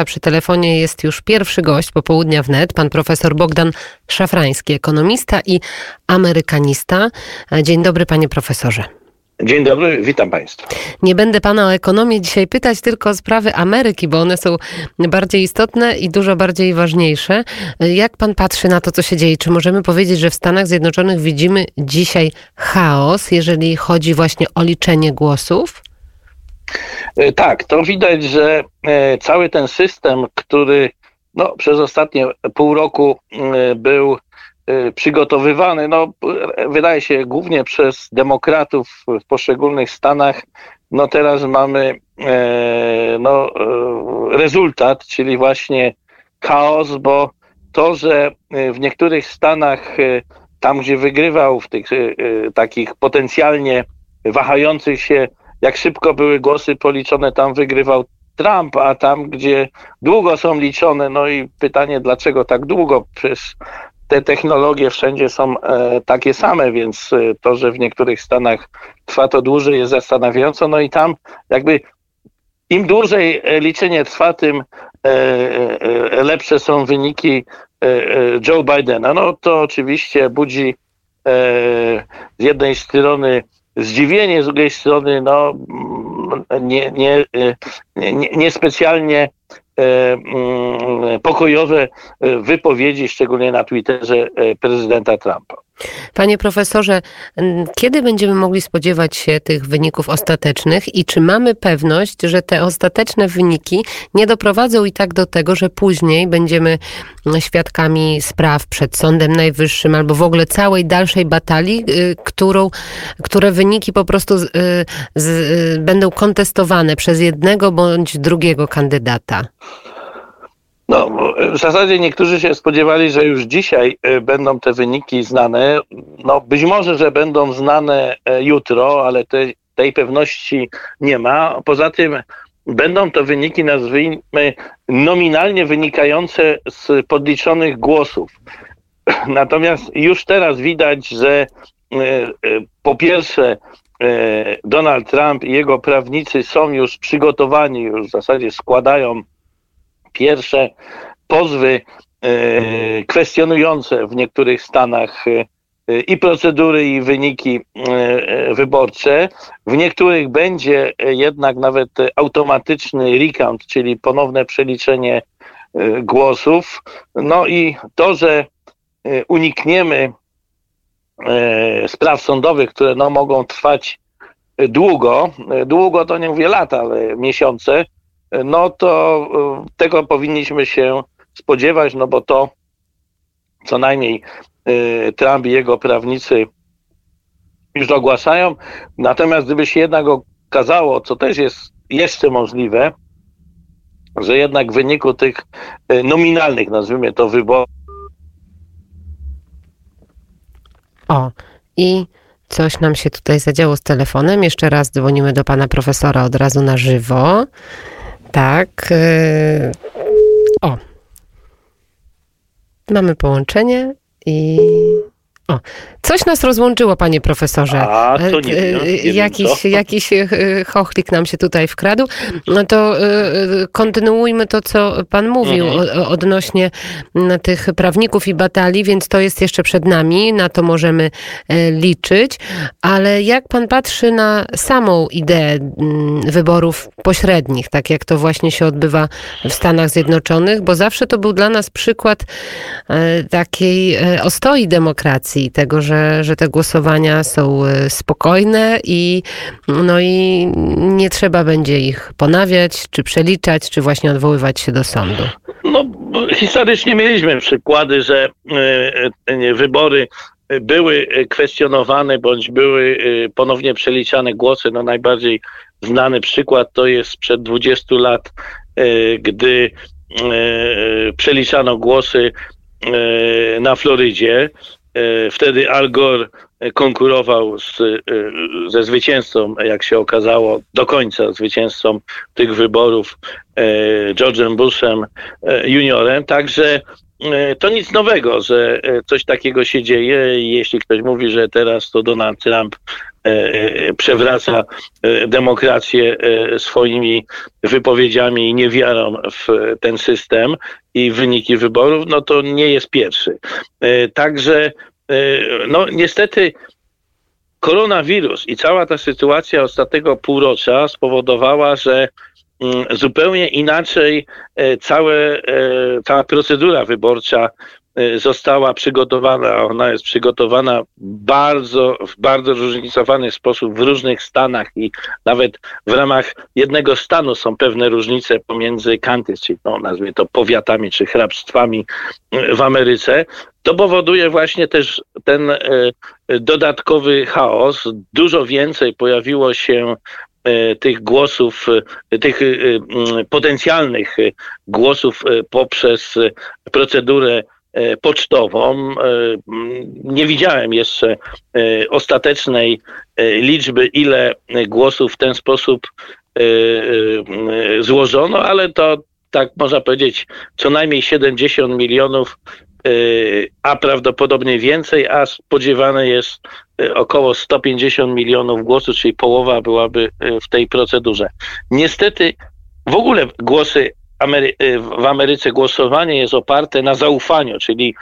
A przy telefonie jest już pierwszy gość popołudnia wnet, pan profesor Bogdan Szafrański, ekonomista i amerykanista. Dzień dobry, panie profesorze. Dzień dobry, witam Państwa. Nie będę Pana o ekonomię dzisiaj pytać, tylko o sprawy Ameryki, bo one są bardziej istotne i dużo bardziej ważniejsze. Jak Pan patrzy na to, co się dzieje? Czy możemy powiedzieć, że w Stanach Zjednoczonych widzimy dzisiaj chaos, jeżeli chodzi właśnie o liczenie głosów? E, tak, to widać, że e, cały ten system, który no, przez ostatnie pół roku e, był przygotowywany, no, wydaje się głównie przez demokratów w poszczególnych stanach, no teraz mamy no, rezultat, czyli właśnie chaos, bo to, że w niektórych stanach, tam gdzie wygrywał w tych takich potencjalnie wahających się jak szybko były głosy policzone, tam wygrywał Trump, a tam, gdzie długo są liczone, no i pytanie, dlaczego tak długo? Przecież te technologie wszędzie są e, takie same, więc e, to, że w niektórych stanach trwa to dłużej jest zastanawiające, no i tam jakby im dłużej e, liczenie trwa, tym e, e, lepsze są wyniki Joe Bidena. No to oczywiście budzi z jednej strony zdziwienie, z drugiej strony no, nie, nie, nie, niespecjalnie e, mm, pokojowe wypowiedzi, szczególnie na Twitterze prezydenta Trumpa. Panie profesorze, kiedy będziemy mogli spodziewać się tych wyników ostatecznych i czy mamy pewność, że te ostateczne wyniki nie doprowadzą i tak do tego, że później będziemy świadkami spraw przed Sądem Najwyższym albo w ogóle całej dalszej batalii, y, którą, które wyniki po prostu z, y, z, y, będą kontestowane przez jednego bądź drugiego kandydata? No, w zasadzie niektórzy się spodziewali, że już dzisiaj e, będą te wyniki znane. No, być może, że będą znane e, jutro, ale tej, tej pewności nie ma. Poza tym będą to wyniki, nazwijmy, nominalnie wynikające z podliczonych głosów. Natomiast już teraz widać, że e, po pierwsze Donald Trump i jego prawnicy są już przygotowani, już w zasadzie składają pierwsze pozwy e, kwestionujące w niektórych stanach e, i procedury, i wyniki e, wyborcze. W niektórych będzie jednak nawet automatyczny recount, czyli ponowne przeliczenie głosów. No i to, że unikniemy spraw sądowych, które no, mogą trwać długo, długo to nie mówię lata, ale miesiące, no to y, tego powinniśmy się spodziewać, no bo to co najmniej y, Trump i jego prawnicy już ogłaszają. Natomiast gdyby się jednak okazało, co też jest jeszcze możliwe, że jednak w wyniku tych y, nominalnych, nazwijmy to, wyborów. O, i coś nam się tutaj zadziało z telefonem. Jeszcze raz dzwonimy do pana profesora od razu na żywo. Tak. Y, o. Mamy połączenie i o, coś nas rozłączyło, panie profesorze. A, to nie, wiem, nie jakiś, wiem jakiś e, chochlik nam się tutaj wkradł. No to e, kontynuujmy to, co pan mówił mhm. odnośnie tych prawników i batalii, więc to jest jeszcze przed nami, na to możemy e, liczyć. Ale jak pan patrzy na samą ideę wyborów pośrednich, tak jak to właśnie się odbywa w Stanach Zjednoczonych, bo zawsze to był dla nas przykład takiej ostoi demokracji i tego, że, że te głosowania są e, spokojne i, no i nie trzeba będzie ich ponawiać, czy przeliczać, czy właśnie odwoływać się do sądu. No, historycznie mieliśmy przykłady, że e, e, wybory były kwestionowane bądź były ponownie przeliczane głosy. No najbardziej znany przykład to jest sprzed 20 lat, gdy przeliczano głosy na Florydzie. E, wtedy Al Gore konkurował z, e, ze zwycięzcą, jak się okazało, do końca zwycięzcą tych wyborów, e, George'em Bushem juniorem. Także to nic nowego, że coś takiego się dzieje. Jeśli ktoś mówi, że teraz to Donald Trump przewraca demokrację swoimi wypowiedziami i niewiarą w ten system i wyniki wyborów, no to nie jest pierwszy. Także no niestety koronawirus i cała ta sytuacja ostatniego półrocza spowodowała, że zupełnie inaczej e, całe, e, cała procedura wyborcza e, została przygotowana. Ona jest przygotowana bardzo, w bardzo zróżnicowany sposób w różnych stanach i nawet w ramach jednego stanu są pewne różnice pomiędzy counties, czyli no, nazwijmy to powiatami czy hrabstwami w Ameryce. To powoduje właśnie też ten dodatkowy chaos. Dużo więcej pojawiło się e, tych głosów, e, tych e, potencjalnych głosów poprzez procedurę pocztową. Nie widziałem jeszcze ostatecznej liczby, ile głosów w ten sposób złożono, ale to tak można powiedzieć co najmniej 70 milionów a prawdopodobnie więcej, a spodziewane jest y, około 150 milionów głosów, czyli połowa byłaby y, w tej procedurze. Niestety w ogóle głosy Amery w Ameryce głosowanie jest oparte na zaufaniu, czyli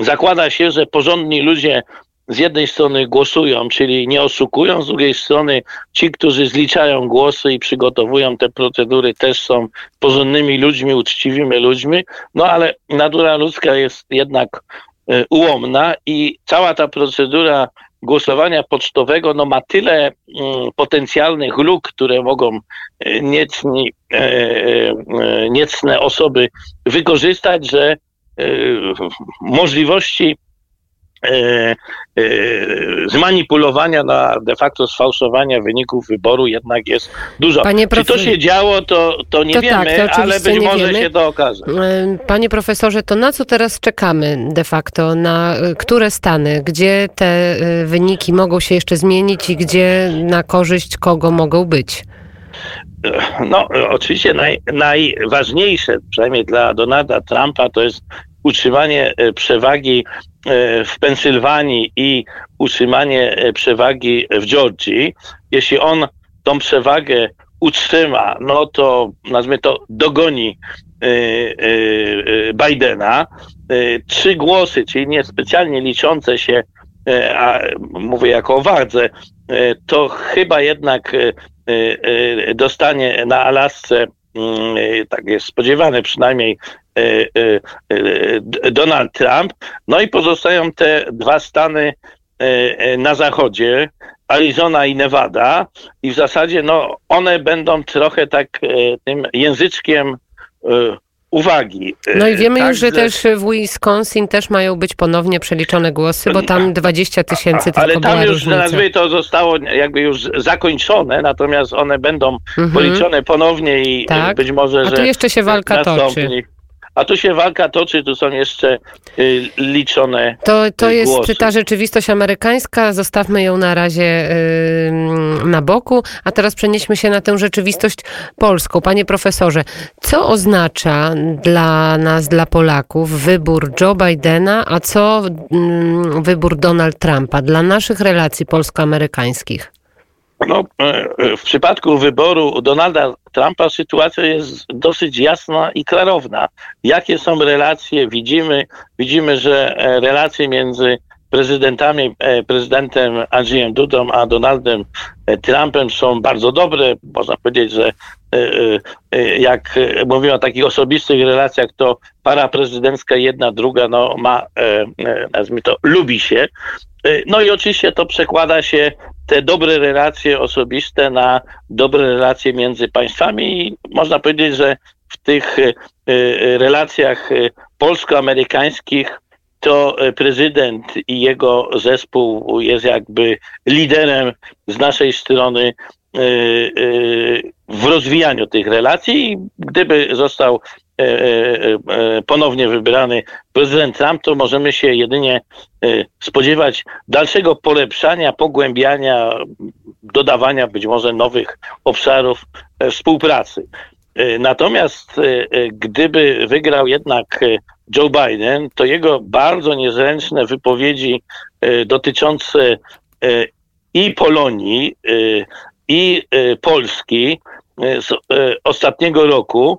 zakłada się, że porządni ludzie z jednej strony głosują, czyli nie oszukują, z drugiej strony ci, którzy zliczają głosy i przygotowują te procedury, też są porządnymi ludźmi, uczciwymi ludźmi, no ale natura ludzka jest jednak e, ułomna i cała ta procedura głosowania pocztowego no, ma tyle mm, potencjalnych luk, które mogą e, niecni, e, niecne osoby wykorzystać, że możliwości E, e, zmanipulowania na de facto sfałszowania wyników wyboru jednak jest dużo. Panie Czy to się działo, to, to nie to tak, wiemy, tak, ale być może wiemy. się to okaże. E, panie profesorze, to na co teraz czekamy de facto? Na które stany? Gdzie te wyniki mogą się jeszcze zmienić i gdzie na korzyść kogo mogą być? No, oczywiście naj, najważniejsze, przynajmniej dla Donalda Trumpa, to jest utrzymanie przewagi E, w Pensylwanii i utrzymanie e, przewagi w Georgii, jeśli on tą przewagę utrzyma, no to nazwijmy to dogoni e, Bidena. Trzy głosy, czyli niespecjalnie liczące się, a mówię jako o wardze, to chyba jednak dostanie na Alasce, tak jest spodziewane przynajmniej, e, e, Donald Trump. No i pozostają te dwa stany na zachodzie, Arizona i Nevada i w zasadzie no, one będą trochę tak tym języczkiem uwagi. No i wiemy tak, już, że też w Wisconsin też mają być ponownie przeliczone głosy, bo tam 20 tysięcy tylko Ale tam już nazwy to zostało jakby już zakończone, natomiast one będą mhm. policzone ponownie i tak. być może, A tu jeszcze się walka toczy. A tu się walka toczy, tu są jeszcze y, liczone. To, to y, jest ta rzeczywistość amerykańska, zostawmy ją na razie y, na boku, a teraz przenieśmy się na tę rzeczywistość polską. Panie profesorze, co oznacza dla nas, dla Polaków, wybór Joe Bidena, a co y, wybór Donald Trumpa dla naszych relacji polsko-amerykańskich? No, e, e, w przypadku wyboru Donalda Trumpa sytuacja jest dosyć jasna i klarowna. Jakie są relacje? Widzimy, widzimy że e, relacje między prezydentami, prezydentem Andrzejem Dudą a Donaldem Trumpem są bardzo dobre. Można powiedzieć, że jak mówimy o takich osobistych relacjach, to para prezydencka jedna, druga no, ma, nazwijmy to, lubi się. No i oczywiście to przekłada się te dobre relacje osobiste na dobre relacje między państwami i można powiedzieć, że w tych e, e, relacjach polsko-amerykańskich to prezydent i jego zespół jest jakby liderem z naszej strony w rozwijaniu tych relacji. I gdyby został ponownie wybrany prezydent Trump, to możemy się jedynie spodziewać dalszego polepszania, pogłębiania, dodawania być może nowych obszarów współpracy. Natomiast gdyby wygrał jednak Joe Biden, to jego bardzo niezręczne wypowiedzi dotyczące i Polonii, i Polski z ostatniego roku,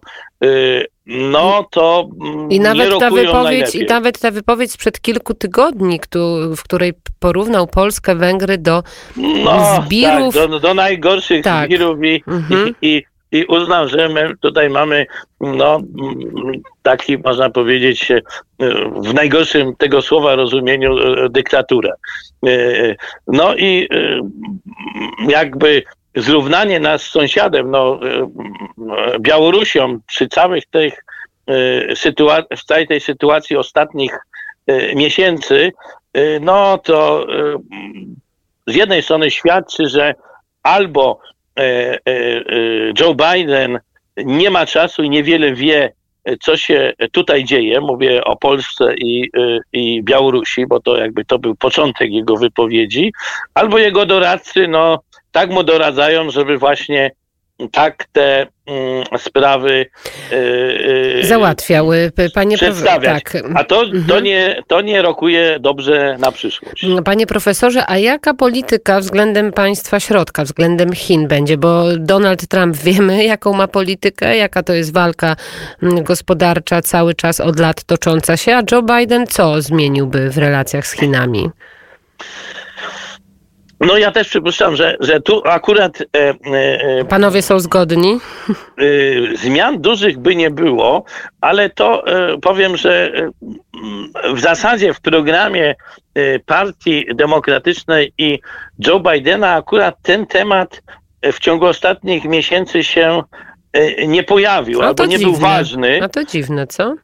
no to I nawet ta wypowiedź, I nawet ta wypowiedź sprzed kilku tygodni, w której porównał Polskę, Węgry do no, zbirów. Tak, do, do najgorszych tak. zbirów i, mhm. i, i, i uznał, że my tutaj mamy no, taki, można powiedzieć, w najgorszym tego słowa rozumieniu e, dyktaturę. E, no i e, jakby zrównanie nas z sąsiadem, no, Białorusią przy całych tych sytuacji, w całej tej sytuacji ostatnich miesięcy, no to z jednej strony świadczy, że albo Joe Biden nie ma czasu i niewiele wie, co się tutaj dzieje. Mówię o Polsce i, i Białorusi, bo to jakby to był początek jego wypowiedzi, albo jego doradcy, no tak mu doradzają, żeby właśnie tak te mm, sprawy yy, załatwiały. Panie przedstawiać. Tak. A to, to, mhm. nie, to nie rokuje dobrze na przyszłość. Panie profesorze, a jaka polityka względem państwa środka, względem Chin będzie? Bo Donald Trump wiemy, jaką ma politykę, jaka to jest walka mm, gospodarcza cały czas od lat tocząca się, a Joe Biden co zmieniłby w relacjach z Chinami? No ja też przypuszczam, że, że tu akurat... E, e, e Panowie są zgodni? E, zmian dużych by nie było, ale to e, powiem, że e, w zasadzie w programie Partii Demokratycznej i Joe Bidena akurat ten temat w ciągu ostatnich miesięcy się nie pojawił, no albo nie dziwne. był ważny. No to dziwne, co?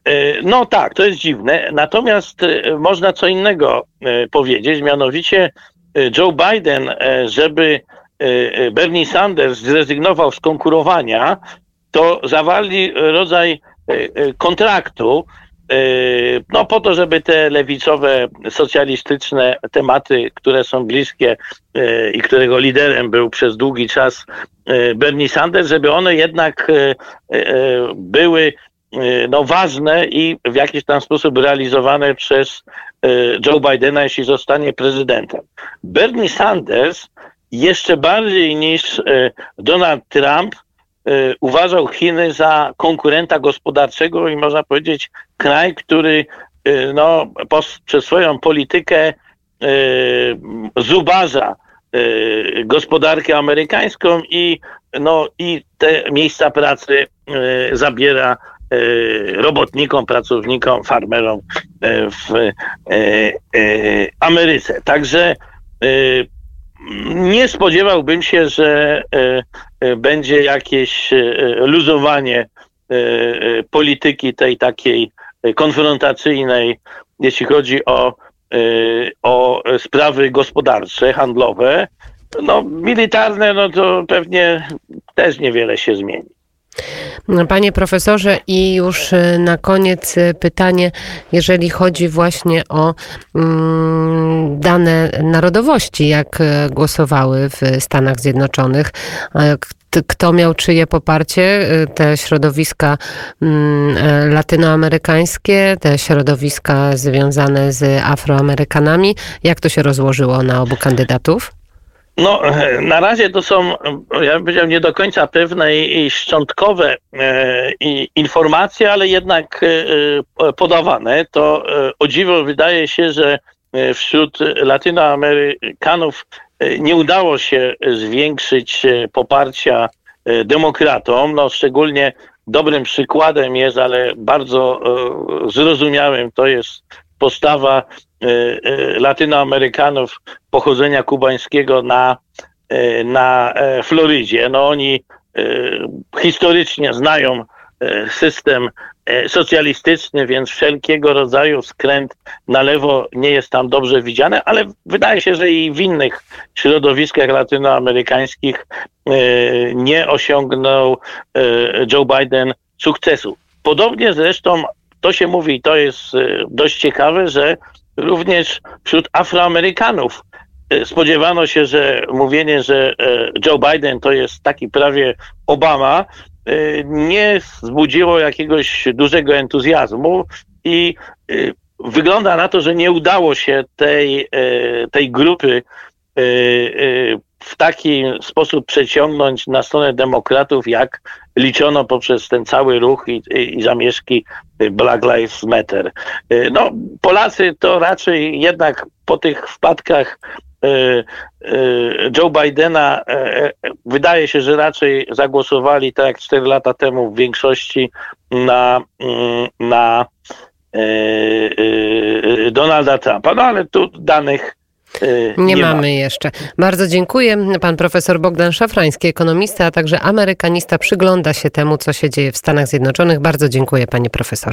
No tak, to jest dziwne. Natomiast można co innego powiedzieć, mianowicie Joe Biden, e, żeby e, Bernie Sanders zrezygnował z konkurowania, to zawarli rodzaj kontraktu, no po to, żeby te lewicowe, socjalistyczne tematy, które są bliskie i którego liderem był przez długi czas Bernie Sanders, żeby one jednak były no, ważne i w jakiś tam sposób realizowane przez E, Joe Bidena, jeśli zostanie prezydentem. Bernie Sanders jeszcze bardziej niż e, Donald Trump uważał Chiny za konkurenta gospodarczego i można powiedzieć kraj, który no, przez swoją politykę zubaża gospodarkę amerykańską i, no, i te miejsca pracy zabiera robotnikom, pracownikom, farmerom e, w e, Ameryce. Także nie spodziewałbym się, że będzie jakieś luzowanie polityki tej takiej konfrontacyjnej, jeśli chodzi o, o sprawy gospodarcze, handlowe. No, militarne, no to pewnie też niewiele się zmieni. Panie profesorze, i już e, na koniec e, pytanie, jeżeli chodzi właśnie o mm, dane narodowości, jak e, głosowały w Stanach Zjednoczonych. Kto miał czyje poparcie? Te środowiska mm, latynoamerykańskie, te środowiska związane z Afroamerykanami. Jak to się rozłożyło na obu kandydatów? No, na razie to są, ja bym powiedział, nie do końca pewne i szczątkowe e, informacje, ale jednak e, e, podawane. To o dziwo wydaje się, że wśród Latynoamerykanów nie udało się zwiększyć poparcia demokratom. No, szczególnie dobrym przykładem jest, ale bardzo zrozumiałym, to jest postawa E, e, Latynoamerykanów pochodzenia kubańskiego na, e, na Florydzie. No oni historycznie znają system socjalistyczny, więc wszelkiego rodzaju skręt na lewo nie jest tam dobrze widziany, ale wydaje się, że i w innych środowiskach latynoamerykańskich nie osiągnął Joe Biden sukcesu. Podobnie zresztą to się mówi, i to jest dość ciekawe, że również wśród Afroamerykanów e, spodziewano się, że mówienie, że e, Joe Biden to jest taki prawie Obama, e, nie wzbudziło jakiegoś dużego entuzjazmu. i wygląda na to, że nie udało się tej, tej grupy w taki sposób przeciągnąć na stronę demokratów, jak liczono poprzez ten cały ruch i, i zamieszki Black Lives Matter. No, Polacy to raczej jednak po tych wpadkach e, e, Joe Bidena e, wydaje się, że raczej zagłosowali tak jak 4 lata temu w większości na, mm, na Donalda Trumpa. No ale tu danych nie, nie mamy ma. jeszcze. Bardzo dziękuję. Pan profesor Bogdan Szafrański, ekonomista, a także amerykanista, przygląda się temu, co się dzieje w Stanach Zjednoczonych. Bardzo dziękuję, panie profesorze.